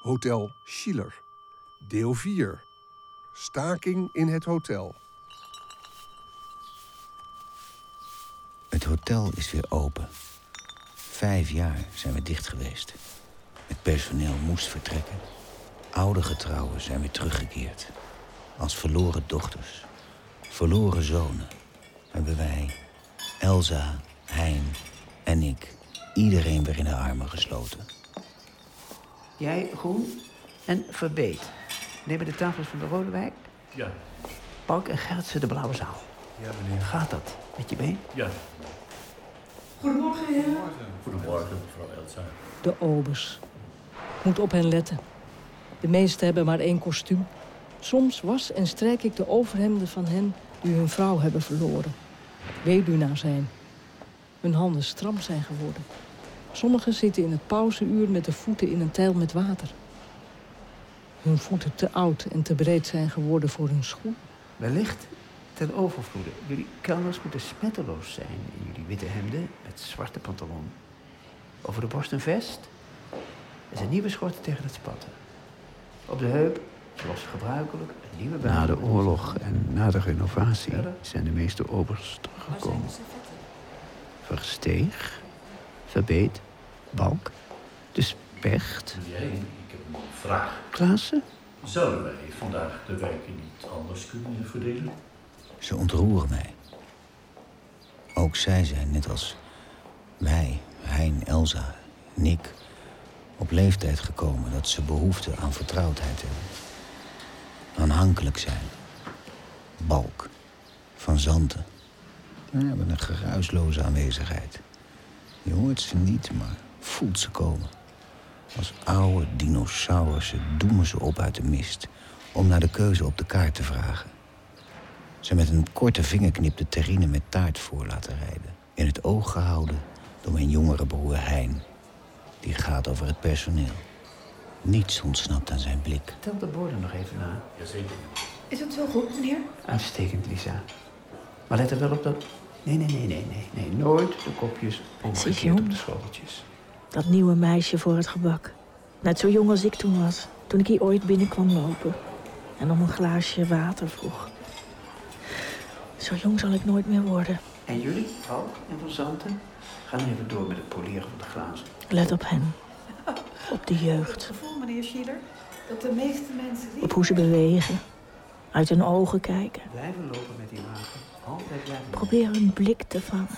Hotel Schiller. Deel 4. Staking in het hotel. Het hotel is weer open. Vijf jaar zijn we dicht geweest. Het personeel moest vertrekken. Oude getrouwen zijn weer teruggekeerd. Als verloren dochters. Verloren zonen. Hebben wij, Elsa, Hein en ik... iedereen weer in de armen gesloten. Jij groen en verbeet. Nemen de tafels van de Rode Wijk. Ja. Pauk en Gertsen de Blauwe Zaal. Ja, meneer. Gaat dat met je been? Ja. Goedemorgen, heren. Goedemorgen, mevrouw Elsa. De obers. Moet op hen letten. De meesten hebben maar één kostuum. Soms was en strijk ik de overhemden van hen die hun vrouw hebben verloren. Weduwnaar zijn. Hun handen stram zijn geworden. Sommigen zitten in het pauzeuur met de voeten in een tijl met water. Hun voeten te oud en te breed zijn geworden voor hun schoen. Wellicht ten overvloede. Jullie kelners moeten smetteloos zijn in jullie witte hemden met zwarte pantalon. Over de borst een vest en een nieuwe schort tegen het spatten. Op de heup, zoals gebruikelijk, een nieuwe Na de oorlog en na de renovatie zijn de meeste obers teruggekomen. Versteeg, Verbeet, Balk, de Specht, Jij, ik heb een vraag. Klaassen. Zouden wij vandaag de wijken niet anders kunnen verdelen? Ze ontroeren mij. Ook zij zijn, net als wij, Hein, Elsa, Nick, op leeftijd gekomen dat ze behoefte aan vertrouwdheid hebben. Aanhankelijk zijn. Balk, van Zanten. Ze hebben een geruisloze aanwezigheid. Je hoort ze niet, maar voelt ze komen. Als oude dinosaurussen doemen ze op uit de mist... om naar de keuze op de kaart te vragen. Ze met een korte vingerknip de terrine met taart voor laten rijden. In het oog gehouden door mijn jongere broer Hein. Die gaat over het personeel. Niets ontsnapt aan zijn blik. Tel de borden nog even na. Jazeker. Is het zo goed, meneer? Uitstekend, Lisa. Maar let er wel op dat... Nee, nee, nee, nee, nee. nee. Nooit de kopjes omgekeerd op de schoteltjes. Dat nieuwe meisje voor het gebak. Net zo jong als ik toen was. Toen ik hier ooit binnenkwam lopen. En om een glaasje water vroeg. Zo jong zal ik nooit meer worden. En jullie, Valk en Van Zanten, gaan even door met het poleren van de glazen. Let op hen. Op de Het jeugd. gevoel, meneer Schiller, dat de meeste mensen Op hoe ze bewegen. Uit hun ogen kijken. Blijven lopen met die wagen. Altijd blijven Probeer hun blik te vangen.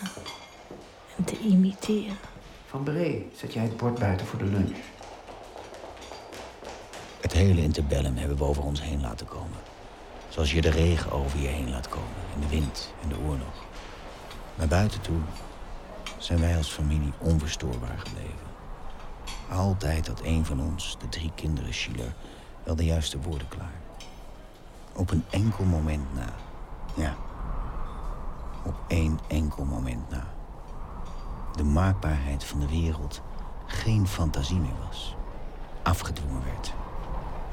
En te imiteren. Van Bree, zet jij het bord buiten voor de lunch. Het hele interbellum hebben we over ons heen laten komen. Zoals je de regen over je heen laat komen. En de wind en de oorlog. Naar buiten toe zijn wij als familie onverstoorbaar gebleven. Altijd had een van ons, de drie kinderen Schiller, wel de juiste woorden klaar. Op een enkel moment na. Ja. Op één enkel moment na. De maakbaarheid van de wereld geen fantasie meer was. Afgedwongen werd.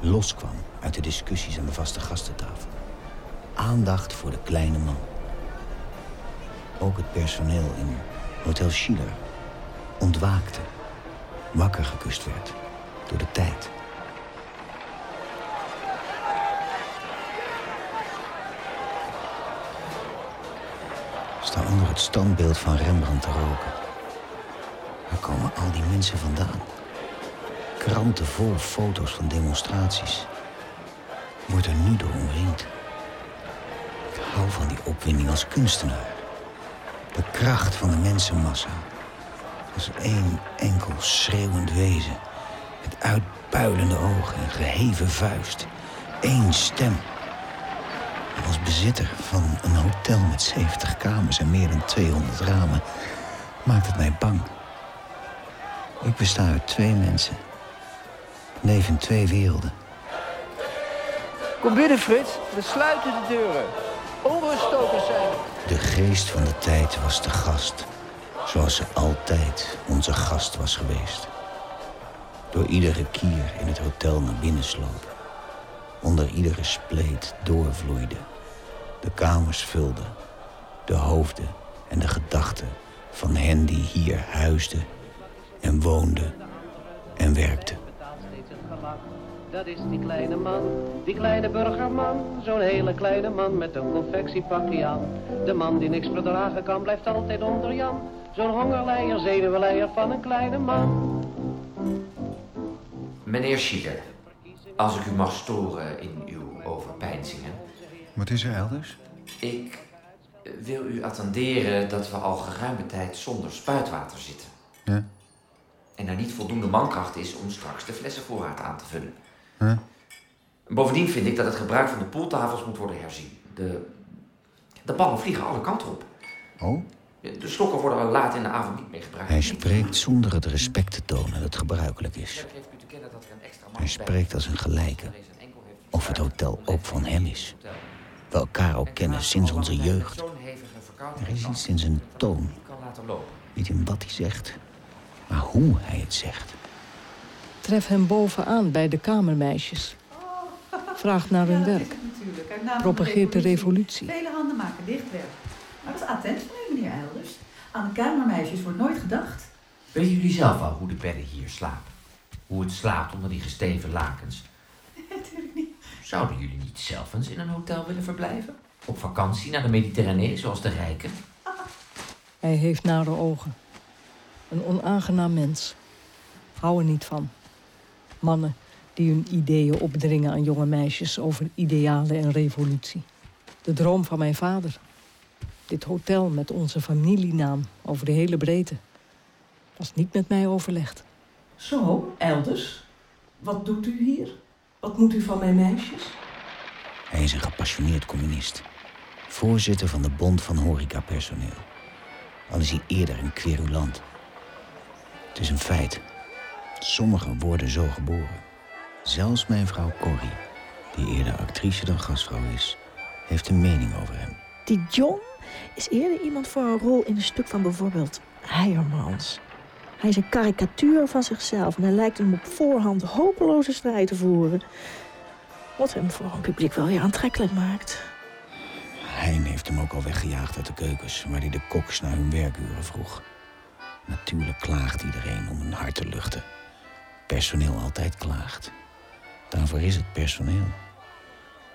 Loskwam uit de discussies aan de vaste gastentafel. Aandacht voor de kleine man. Ook het personeel in Hotel Schiller ontwaakte. Wakker gekust werd door de tijd. Sta onder standbeeld van Rembrandt te roken. Waar komen al die mensen vandaan? Kranten vol foto's van demonstraties. Wordt er nu door omringd. Ik hou van die opwinding als kunstenaar. De kracht van de mensenmassa. Als één enkel schreeuwend wezen. Met uitpuilende ogen en geheven vuist. Eén stem. Als bezitter van een hotel met 70 kamers en meer dan 200 ramen... maakt het mij bang. Ik besta uit twee mensen. Ik leef in twee werelden. Kom binnen, Frits. We sluiten de deuren. Onruststokers zijn. De geest van de tijd was de gast. Zoals ze altijd onze gast was geweest. Door iedere kier in het hotel naar binnen sloop. Onder iedere spleet doorvloeide. De kamers vulden. De hoofden en de gedachten van hen die hier huisden en woonden en werkten. Dat is die kleine man, die kleine burgerman. Zo'n hele kleine man met een confectiepakje aan. De man die niks verdragen kan, blijft altijd onder Jan. Zo'n hongerleier, zenuwleier van een kleine man. Meneer Schieler, als ik u mag storen in uw overpeinzingen. Wat is er elders? Ik eh, wil u attenderen dat we al geruime tijd zonder spuitwater zitten. Ja? En er niet voldoende mankracht is om straks de flessenvoorraad aan te vullen. Bovendien vind ik dat het gebruik van de poeltafels moet worden herzien. De, de ballen vliegen alle kanten op. Oh? De slokken worden al laat in de avond niet meer gebruikt. Hij spreekt zonder het respect te tonen dat gebruikelijk is. Hij spreekt als een gelijke. Of het hotel ook van hem is. We elkaar ook kennen sinds onze jeugd. Zo'n hevige verkoudheid Er is iets in zijn toon. niet kan laten lopen. Niet in wat hij zegt, maar hoe hij het zegt. Tref hem bovenaan bij de kamermeisjes. Vraag naar hun werk. Propageert de revolutie. Vele handen maken dichtwerk. Maar dat is attent van u, meneer Elders. Aan de kamermeisjes wordt nooit gedacht. Weten jullie zelf al hoe de bedden hier slapen? Hoe het slaapt onder die gesteven lakens? Zouden jullie niet zelf eens in een hotel willen verblijven? Op vakantie naar de Mediterranee, zoals de rijken? Hij heeft nare ogen. Een onaangenaam mens. Hou er niet van. Mannen die hun ideeën opdringen aan jonge meisjes over idealen en revolutie. De droom van mijn vader. Dit hotel met onze familienaam over de hele breedte. Was niet met mij overlegd. Zo, Elders. Wat doet u hier? Wat moet u van mijn meisjes? Hij is een gepassioneerd communist. Voorzitter van de Bond van Horecapersoneel. Al is hij eerder een querulant. Het is een feit. Sommigen worden zo geboren. Zelfs mijn vrouw Corrie, die eerder actrice dan gastvrouw is, heeft een mening over hem. Die John is eerder iemand voor een rol in een stuk van bijvoorbeeld Heijermans. Hij is een karikatuur van zichzelf en hij lijkt hem op voorhand hopeloze strijd te voeren. Wat hem voor een publiek wel weer aantrekkelijk maakt. Hein heeft hem ook al weggejaagd uit de keukens, waar hij de koks naar hun werkuren vroeg. Natuurlijk klaagt iedereen om hun hart te luchten. Personeel altijd klaagt. Daarvoor is het personeel.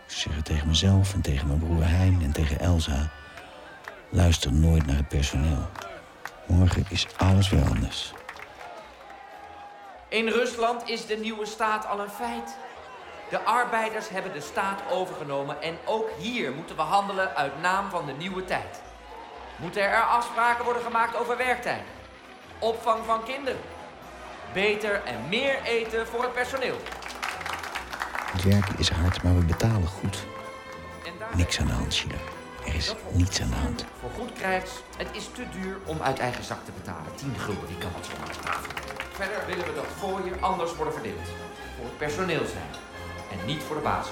Ik zeg het tegen mezelf en tegen mijn broer Hein en tegen Elsa. Luister nooit naar het personeel. Morgen is alles weer anders. In Rusland is de nieuwe staat al een feit. De arbeiders hebben de staat overgenomen en ook hier moeten we handelen uit naam van de nieuwe tijd. Moeten er afspraken worden gemaakt over werktijd, opvang van kinderen, beter en meer eten voor het personeel. Het werken is hard, maar we betalen goed. Niks aan de hand, Sheila. Er is niets aan de hand. voor goed krijgt, het is te duur om uit eigen zak te betalen. 10 gulden, die kan wat op tafel. Verder willen we dat fooien anders worden verdeeld. Voor het personeel zijn. En niet voor de baas.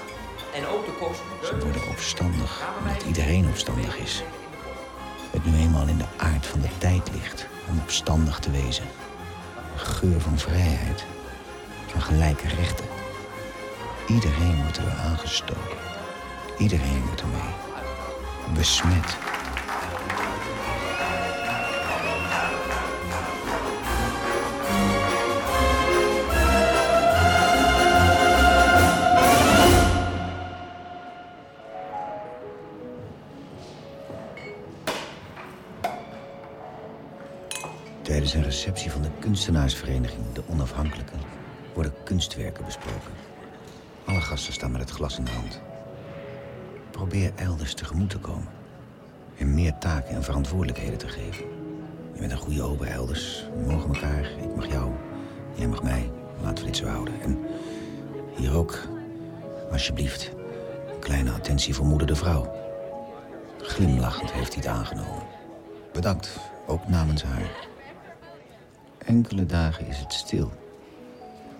En ook de kost. Ze worden opstandig, omdat iedereen opstandig is. Het nu eenmaal in de aard van de tijd ligt om opstandig te wezen. Een geur van vrijheid, van gelijke rechten. Iedereen wordt er aangestoken. Iedereen wordt ermee besmet. Tijdens een receptie van de kunstenaarsvereniging De Onafhankelijke worden kunstwerken besproken. Alle gasten staan met het glas in de hand. Probeer elders tegemoet te komen. En meer taken en verantwoordelijkheden te geven. Je bent een goede ober, Elders. We mogen elkaar, ik mag jou, jij mag mij. Laten we dit zo houden. En hier ook, alsjeblieft, een kleine attentie voor moeder de vrouw. Glimlachend heeft hij het aangenomen. Bedankt, ook namens haar. Enkele dagen is het stil.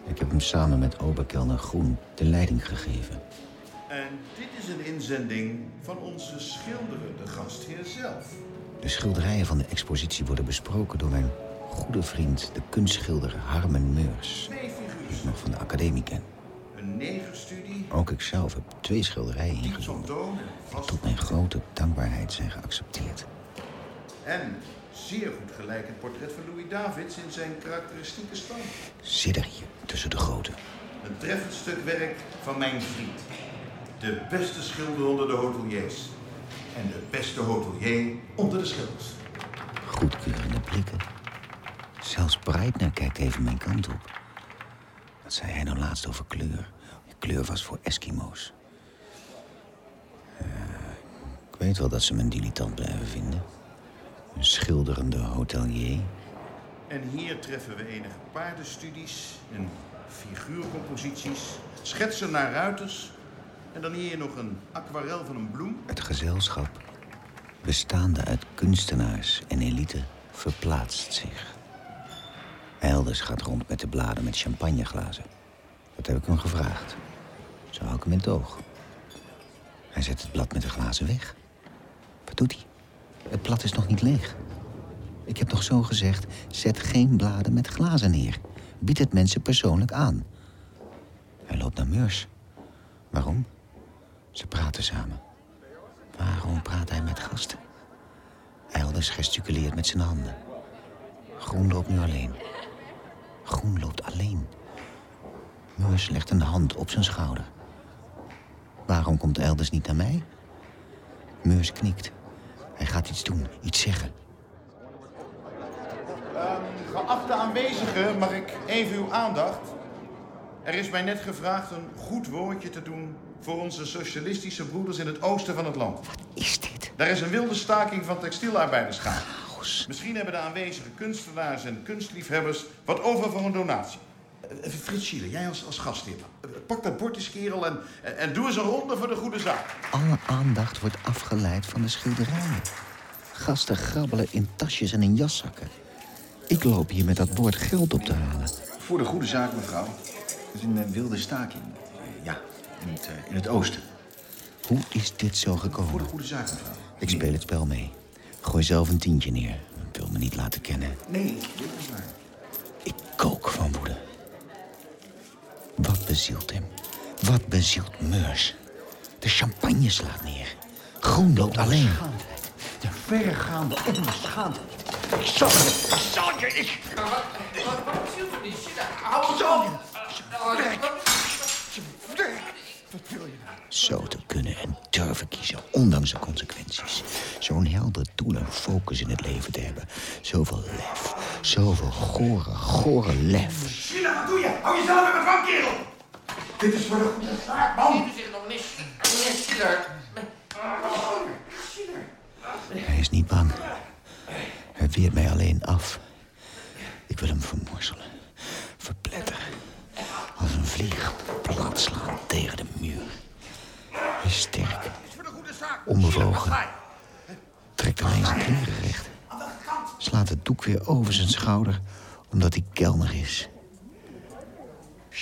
Ik heb hem samen met Oberkelner Groen de leiding gegeven. En dit is een inzending van onze schilderende gastheer zelf. De schilderijen van de expositie worden besproken door mijn goede vriend, de kunstschilder Harmen Meurs. Twee Die ik nog van de academie ken. een negerstudie, Ook ik zelf heb twee schilderijen ingezonden. Die tot mijn grote dankbaarheid zijn geaccepteerd. en zeer goed gelijkend portret van Louis Davids in zijn karakteristieke stand. Hier tussen de grote. Een treffend stuk werk van mijn vriend. De beste schilder onder de hoteliers. En de beste hotelier onder de schilders. Goedkeurende blikken. Zelfs Breitner kijkt even mijn kant op. Wat zei hij nou laatst over kleur? Kleur was voor Eskimo's. Eh, ik weet wel dat ze me een dilettant blijven vinden. Een schilderende hotelier. En hier treffen we enige paardenstudies en figuurcomposities, schetsen naar ruiters. En dan hier nog een aquarel van een bloem. Het gezelschap, bestaande uit kunstenaars en elite, verplaatst zich. Elders gaat rond met de bladen met champagneglazen. Dat heb ik hem gevraagd. Zo hou ik hem in het oog. Hij zet het blad met de glazen weg. Wat doet hij? Het blad is nog niet leeg. Ik heb nog zo gezegd, zet geen bladen met glazen neer. Bied het mensen persoonlijk aan. Hij loopt naar Meurs. Waarom? Ze praten samen. Waarom praat hij met gasten? Elders gesticuleert met zijn handen. Groen loopt nu alleen. Groen loopt alleen. Meurs legt een hand op zijn schouder. Waarom komt Elders niet naar mij? Meurs knikt. Hij gaat iets doen, iets zeggen. Ehm, geachte aanwezigen, mag ik even uw aandacht? Er is mij net gevraagd een goed woordje te doen voor onze socialistische broeders in het oosten van het land. Wat is dit? Daar is een wilde staking van textielarbeiders gaande. Misschien hebben de aanwezige kunstenaars en kunstliefhebbers wat over voor een donatie. Eh, Frits Schiele, jij als, als gastheer. eh, Pak dat bord eens, kerel, en, en- en doe eens een ronde voor de goede zaak. Alle aandacht wordt afgeleid van de schilderijen. Gasten grabbelen in tasjes en in jaszakken. Ik loop hier met dat bord geld op te halen. Voor de goede zaak, mevrouw. Het is een eh, wilde staking. Eh, in het, eh, in het oosten. Hoe is dit zo gekomen? Voor de goede zaak, mevrouw. Ik speel het spel mee. Gooi zelf een tientje neer. Wil me niet laten kennen. Nee, dit is waar. Ik kook van woede. Wat bezielt hem? Wat bezielt Meurs? De champagne slaat neer. Groen loopt alleen. De verregaande onbeschaamdheid. Ik zal je, ik zal je, ik... Wat, bezielt er niet? Shit, Hou het op! Wat wil je nou? Zo te kunnen en durven kiezen, ondanks de consequenties. Zo'n helder doel en focus in het leven te hebben. Zoveel lef. Zoveel gore, gore lef. Sheila, wat doe je? Hou jezelf in mijn kerel! Dit is voor de goede zaak, man! Ziet u zich nog mis? Meneer Schiller. Hij is niet bang. Hij weert mij alleen af. Ik wil hem vermorzelen. Verpletteren. Als een vlieg plat slaan tegen de muur. Hij is sterk. Onbewogen. Trekt alleen zijn kleren recht. Slaat het doek weer over zijn schouder, omdat hij kelner is.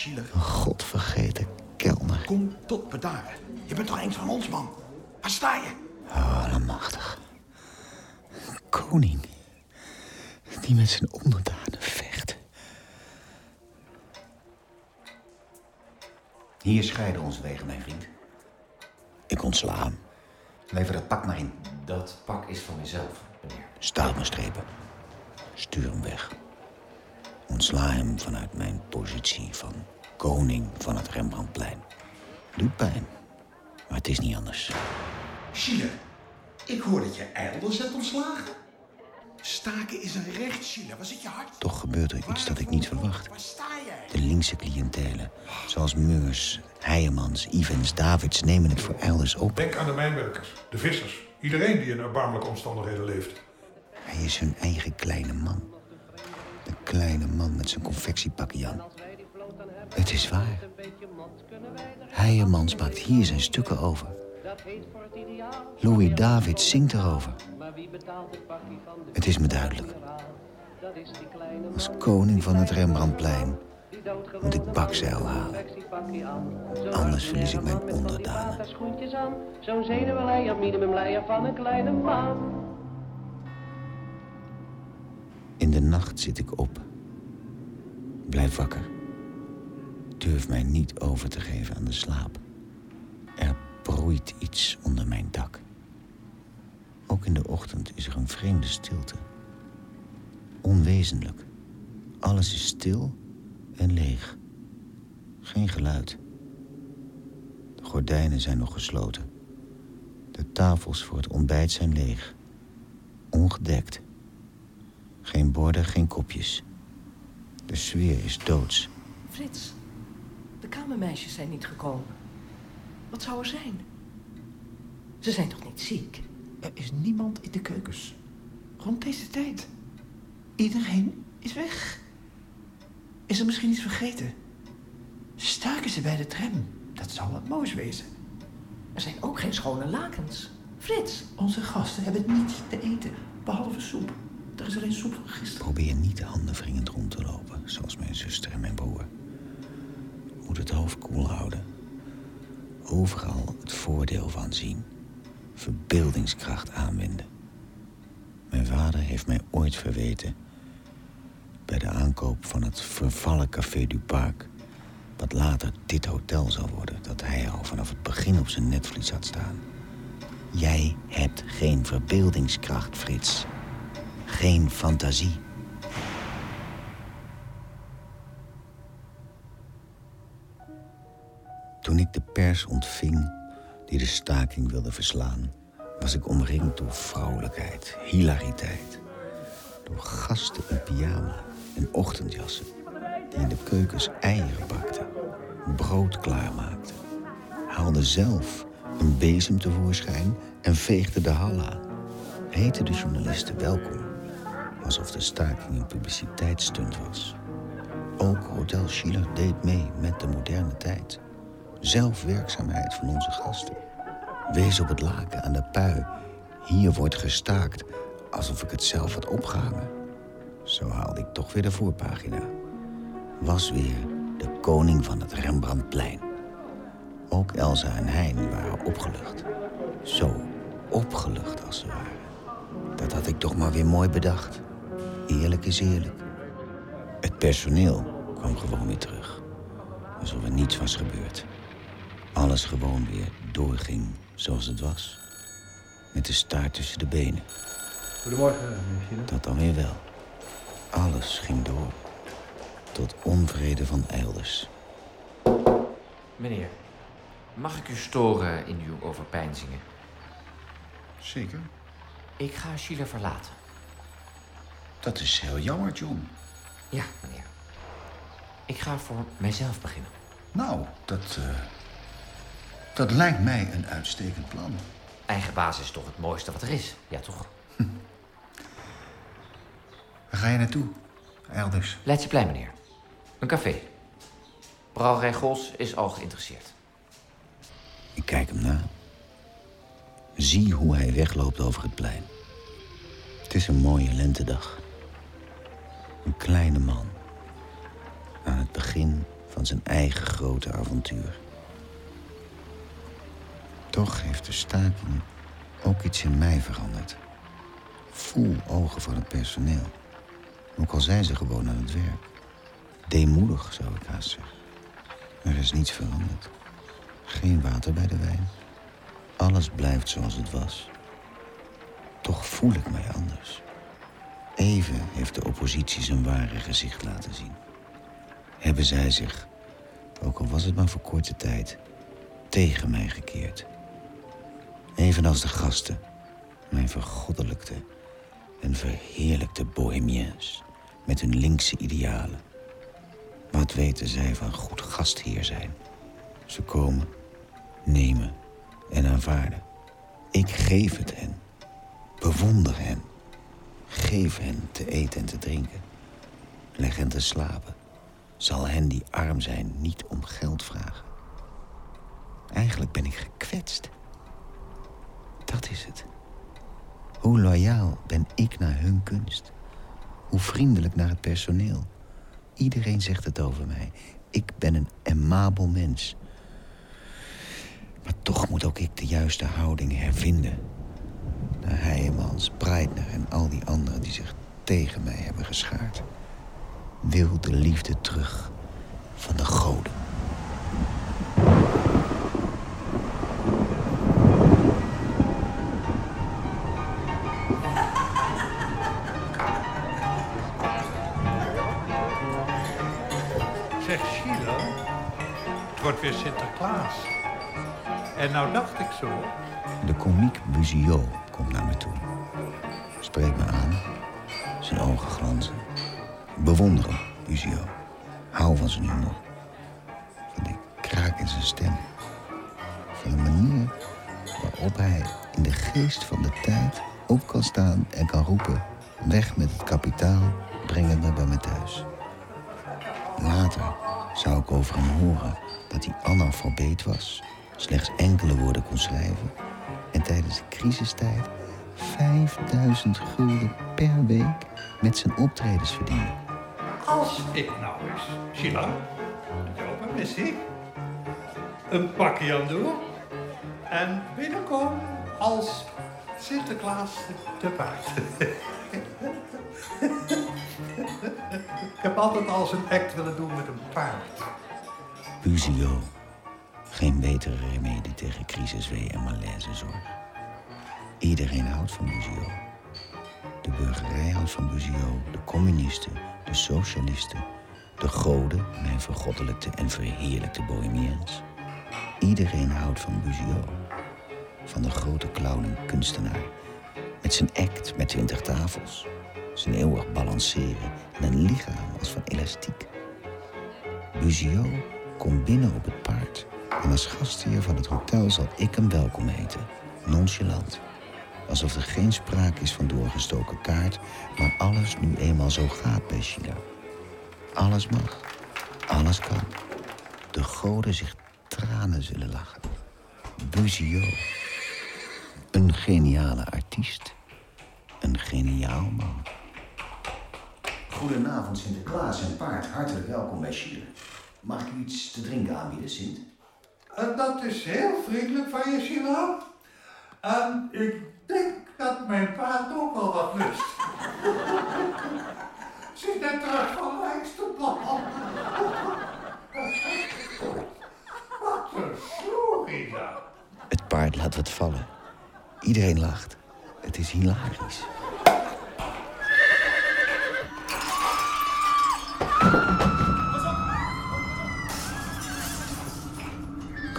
Een godvergeten kelner. kom tot bedaren. Je bent toch eens van ons, man? Waar sta je? Oh, allemachtig. Een koning. Die met zijn onderdanen vecht. Hier scheiden onze wegen, mijn vriend. Ik ontsla hem. Lever dat pak maar in. Dat pak is van mezelf, meneer. Staat me strepen. Stuur hem weg. Ontsla hem vanuit mijn positie van koning van het Rembrandtplein. Doet pijn, maar het is niet anders. Schiller, ik hoor dat je elders hebt ontslagen. Staken is een recht, Schiller. Waar zit je hart? Toch gebeurt er iets dat ik niet verwacht. Waar sta jij? De linkse cliëntelen, zoals Meurs, Heijemans, Ivens, Davids, nemen het voor elders op. Denk aan de mijnwerkers, de vissers. Iedereen die in erbarmelijke omstandigheden leeft. Hij is hun eigen kleine man. De kleine man met zijn confectiepakje aan. Het is waar. Heijemans maakt hier zijn stukken over. Louis David zingt erover. Het is me duidelijk. Als koning van het Rembrandtplein moet ik bakzeil halen. Anders verlies ik mijn onderdanen. Schoentjes aan, zo'n zenuwenleier, minimumleier van een kleine man. In de nacht zit ik op. Blijf wakker. Durf mij niet over te geven aan de slaap. Er broeit iets onder mijn dak. Ook in de ochtend is er een vreemde stilte. Onwezenlijk. Alles is stil en leeg. Geen geluid. De gordijnen zijn nog gesloten. De tafels voor het ontbijt zijn leeg. Ongedekt. Geen borden, geen kopjes. De sfeer is doods. Frits, de kamermeisjes zijn niet gekomen. Wat zou er zijn? Ze zijn toch niet ziek? Er is niemand in de keukens. Rond deze tijd. Iedereen is weg. Is er misschien iets vergeten? Staken ze bij de tram? Dat zou wat moois wezen. Er zijn ook geen schone lakens. Frits. Onze gasten hebben niets te eten, behalve soep. Er is alleen soep van gisteren. Probeer niet handenwringend rond te lopen, zoals mijn zuster en mijn broer. Moet het hoofd koel houden. Overal het voordeel van zien. Verbeeldingskracht aanwenden. Mijn vader heeft mij ooit verweten... bij de aankoop van het vervallen Café du Parc... wat later dit hotel zal worden... dat hij al vanaf het begin op zijn netvlies had staan. Jij hebt geen verbeeldingskracht, Frits. Geen fantasie. Toen ik de pers ontving die de staking wilde verslaan, was ik omringd door vrouwelijkheid, hilariteit. Door gasten in pyjama en ochtendjassen die in de keukens eieren bakten, brood klaarmaakten, haalden zelf een bezem tevoorschijn en veegden de hal aan. Heten de journalisten welkom, alsof de staking een publiciteitsstunt was. Ook Hotel Schiller deed mee met de moderne tijd. Zelfwerkzaamheid van onze gasten. Wees op het laken aan de pui. Hier wordt gestaakt alsof ik het zelf had opgehangen. Zo haalde ik toch weer de voorpagina. Was weer de koning van het Rembrandtplein. Ook Elsa en Hein waren opgelucht. Zo opgelucht als ze waren. Dat had ik toch maar weer mooi bedacht. Eerlijk is eerlijk. Het personeel kwam gewoon weer terug. Alsof er niets was gebeurd. Alles gewoon weer doorging zoals het was. Met de staart tussen de benen. Goedemorgen, meneer Dat dan weer wel. Alles ging door. Tot onvrede van Eilders. Meneer, mag ik u storen in uw overpeinzingen? Zeker. Ik ga Schiller verlaten. Dat is heel jammer, John. Ja, meneer. Ik ga voor mijzelf beginnen. Nou, dat. eh, dat lijkt mij een uitstekend plan. Eigen baas is toch het mooiste wat er is? Ja, toch? Waar ga je naartoe, Elders? Leidseplein, meneer. Een café. Brouwerij Gos is al geïnteresseerd. Ik kijk hem na. Zie hoe hij wegloopt over het plein. Het is een mooie lentedag. Een kleine man. Aan het begin van zijn eigen grote avontuur. Toch heeft de staking ook iets in mij veranderd. Voel ogen van het personeel. Ook al zijn ze gewoon aan het werk. Deemoedig, zou ik haast zeggen. Er is niets veranderd. Geen water bij de wijn. Alles blijft zoals het was. Toch voel ik mij anders. Even heeft de oppositie zijn ware gezicht laten zien. Hebben zij zich, ook al was het maar voor korte tijd, tegen mij gekeerd. Evenals de gasten, mijn vergoddelijkte en verheerlijkte bohemiens met hun linkse idealen. Wat weten zij van goed gastheer zijn? Ze komen, nemen en aanvaarden. Ik geef het hen. Bewonder hen. Geef hen te eten en te drinken. Leg hen te slapen. Zal hen die arm zijn niet om geld vragen. Eigenlijk ben ik gekwetst. Dat is het. Hoe loyaal ben ik naar hun kunst? Hoe vriendelijk naar het personeel? Iedereen zegt het over mij. Ik ben een amabel mens. Maar toch moet ook ik de juiste houding hervinden. Naar Heijemans, Breitner en al die anderen die zich tegen mij hebben geschaard. Wil de liefde terug van de goden. En nou dacht ik zo... De komiek Buzio komt naar me toe. Spreekt me aan. Zijn ogen glanzen. Bewonder hem, Buzio. Hou van zijn humor. Van die kraak in zijn stem. Van de manier waarop hij in de geest van de tijd op kan staan en kan roepen... weg met het kapitaal, breng het me bij me thuis. Later zou ik over hem horen dat hij analfabeet was... slechts enkele woorden kon schrijven... en tijdens de crisistijd 5000 gulden per week met zijn optredens verdiende. Als ik nou eens, Sheila, met jou permissie, een pakje aan doe en binnenkom als Sinterklaas te paard. ik heb altijd al een act willen doen met een paard. Buzio. Geen betere remedie tegen crisiswee en malaisezorg. Iedereen houdt van Buzio. De burgerij houdt van Buzio, de communisten, de socialisten, de goden, mijn vergoddelijkte en verheerlijkte bohemians. Iedereen houdt van Buzio. Van de grote clown en kunstenaar. Met zijn act met twintig tafels. Zijn eeuwig balanceren en een lichaam als van elastiek. Buzio komt binnen op het paard. En als gastheer van het hotel zal ik hem welkom heten. Nonchalant. Alsof er geen sprake is van doorgestoken kaart, maar alles nu eenmaal zo gaat bij Sheila. Alles mag. Alles kan. De goden zich tranen zullen lachen. Buzio. Een geniale artiest. Een geniaal man. Goedenavond, Sinterklaas en paard. Hartelijk welkom bij Sheila. Mag ik u iets te drinken aanbieden, Sint? En dat is heel vriendelijk van je, Sheila. En ik denk dat mijn paard ook wel wat lust. Zit net terug van Rijksterbal. Wat een sloerie Het paard laat wat vallen. Iedereen lacht. Het is hilarisch.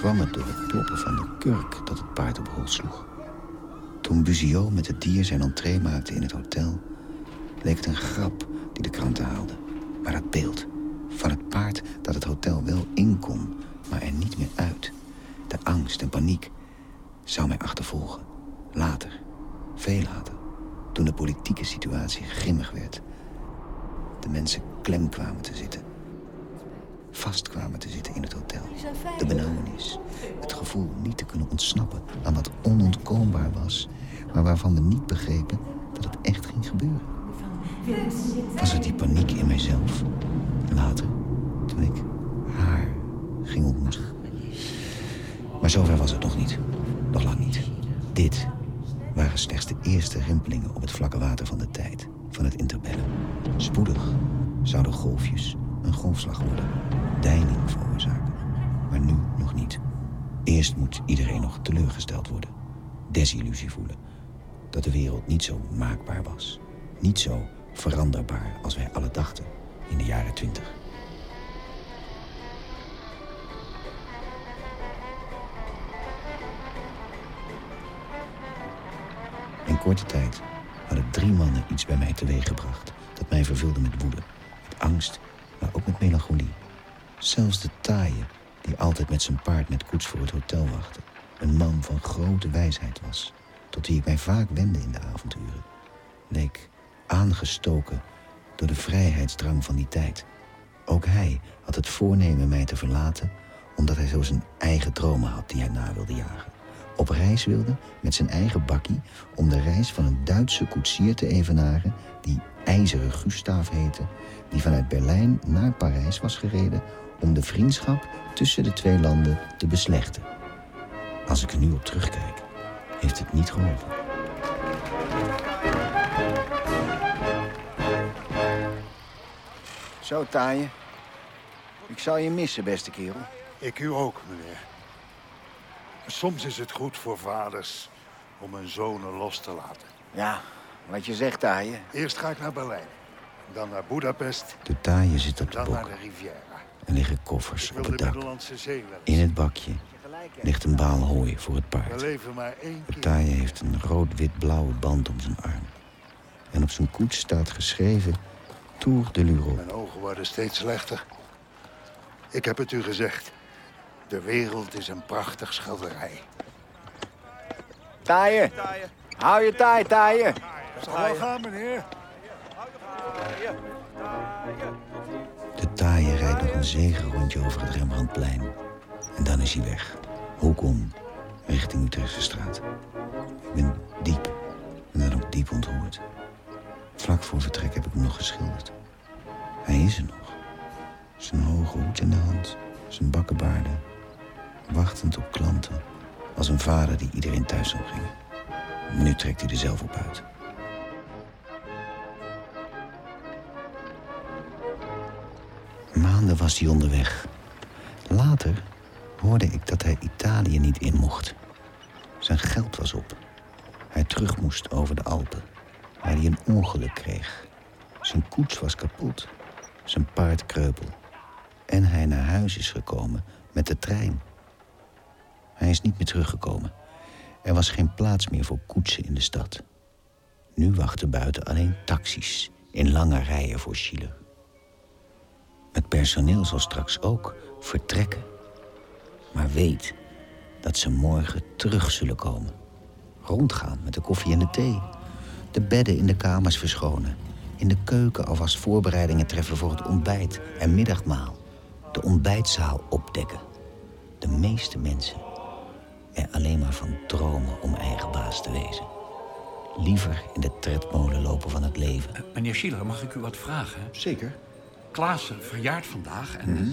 Kwam het door het kloppen van de kurk dat het paard op hol sloeg. Toen Buzio met het dier zijn entree maakte in het hotel... leek het een grap die de kranten haalden. Maar dat beeld van het paard dat het hotel wel in kon... maar er niet meer uit. De angst en paniek zou mij achtervolgen. Later, veel later, toen de politieke situatie grimmig werd... de mensen klem kwamen te zitten kwamen te zitten in het hotel. De benauwenis. Het gevoel niet te kunnen ontsnappen aan wat onontkoombaar was... maar waarvan we niet begrepen dat het echt ging gebeuren. Was het die paniek in mijzelf? Later, toen ik haar ging ontmoeten. Maar zover was het nog niet. Nog lang niet. Dit waren slechts de eerste rimpelingen op het vlakke water van de tijd. Van het interbellum. Spoedig zouden golfjes een golfslag worden. Deining veroorzaken. Maar nu nog niet. Eerst moet iedereen nog teleurgesteld worden. Desillusie voelen. Dat de wereld niet zo maakbaar was. Niet zo veranderbaar als wij alle dachten in de jaren twintig. In korte tijd hadden drie mannen iets bij mij teweeggebracht... dat mij vervulde met woede, met angst, maar ook met melancholie. Zelfs de taaie, die altijd met zijn paard met koets voor het hotel wachtte... een man van grote wijsheid was... tot wie ik mij vaak wendde in de avonturen... leek aangestoken door de vrijheidsdrang van die tijd. Ook hij had het voornemen mij te verlaten... omdat hij zo zijn eigen dromen had die hij na wilde jagen. Op reis wilde met zijn eigen bakkie... om de reis van een Duitse koetsier te evenaren... die IJzeren Gustaaf heette... die vanuit Berlijn naar Parijs was gereden om de vriendschap tussen de twee landen te beslechten. Als ik er nu op terugkijk, heeft het niet geholpen. Zo, Taaie. Ik zal je missen, beste kerel. Ik u ook, meneer. Soms is het goed voor vaders om hun zonen los te laten. Ja, wat je zegt, Taaie. Eerst ga ik naar Berlijn. Dan naar Budapest. De taaie zit op de Dan bok. naar de Riviera. Er liggen koffers op het de dak. In het bakje ligt een baal hooi voor het paard. De keer. taaie heeft een rood-wit-blauwe band om zijn arm. En op zijn koets staat geschreven Tour de l'Europe. Mijn ogen worden steeds slechter. Ik heb het u gezegd. De wereld is een prachtig schilderij. Taaien. Hou je taai, taaien. Zal wel gaan, meneer. De taaie rijdt nog een zegenrondje over het Rembrandtplein. En dan is hij weg. Hoek om, richting Utrechtse straat. Ik ben diep, en dan ook diep ontroerd. Vlak voor vertrek heb ik hem nog geschilderd. Hij is er nog. Zijn hoge hoed in de hand, zijn bakkenbaarden. Wachtend op klanten, als een vader die iedereen thuis omging. Nu trekt hij er zelf op uit. Maanden was hij onderweg. Later hoorde ik dat hij Italië niet in mocht. Zijn geld was op. Hij terug moest over de Alpen, waar hij een ongeluk kreeg. Zijn koets was kapot, zijn paard kreupel. En hij naar huis is gekomen met de trein. Hij is niet meer teruggekomen. Er was geen plaats meer voor koetsen in de stad. Nu wachten buiten alleen taxis in lange rijen voor Schiller. Het personeel zal straks ook vertrekken. Maar weet dat ze morgen terug zullen komen. Rondgaan met de koffie en de thee. De bedden in de kamers verschonen. In de keuken alvast voorbereidingen treffen voor het ontbijt en middagmaal. De ontbijtzaal opdekken. De meeste mensen er alleen maar van dromen om eigen baas te wezen. Liever in de tredmolen lopen van het leven. Meneer Schiller, mag ik u wat vragen? Zeker. Klaassen verjaart vandaag en Mhm.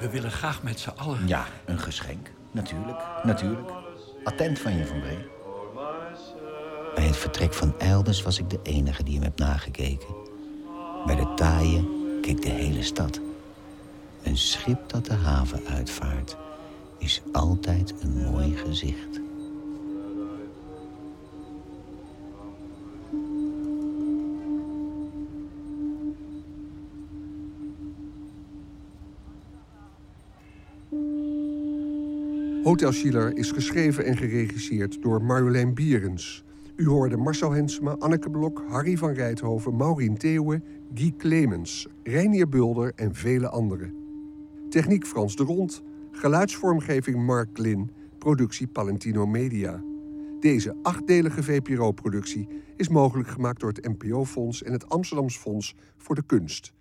we willen graag met z'n allen... Ja, een geschenk. Natuurlijk, natuurlijk. Attent van je, Van Bree. Bij het vertrek van Elders was ik de enige die hem heb nagekeken. Bij de taaien keek de hele stad. Een schip dat de haven uitvaart is altijd een mooi gezicht. Hotel Schiller is geschreven en geregisseerd door Marjolein Bierens. U hoorde Marcel Hensema, Anneke Blok, Harry van Rijthoven, Maureen Theeuwen, Guy Clemens, Reinier Bulder en vele anderen. Techniek Frans de Rond, geluidsvormgeving Mark Lin, productie Palentino Media. Deze achtdelige VPRO-productie is mogelijk gemaakt door het NPO-fonds en het Amsterdams Fonds voor de Kunst.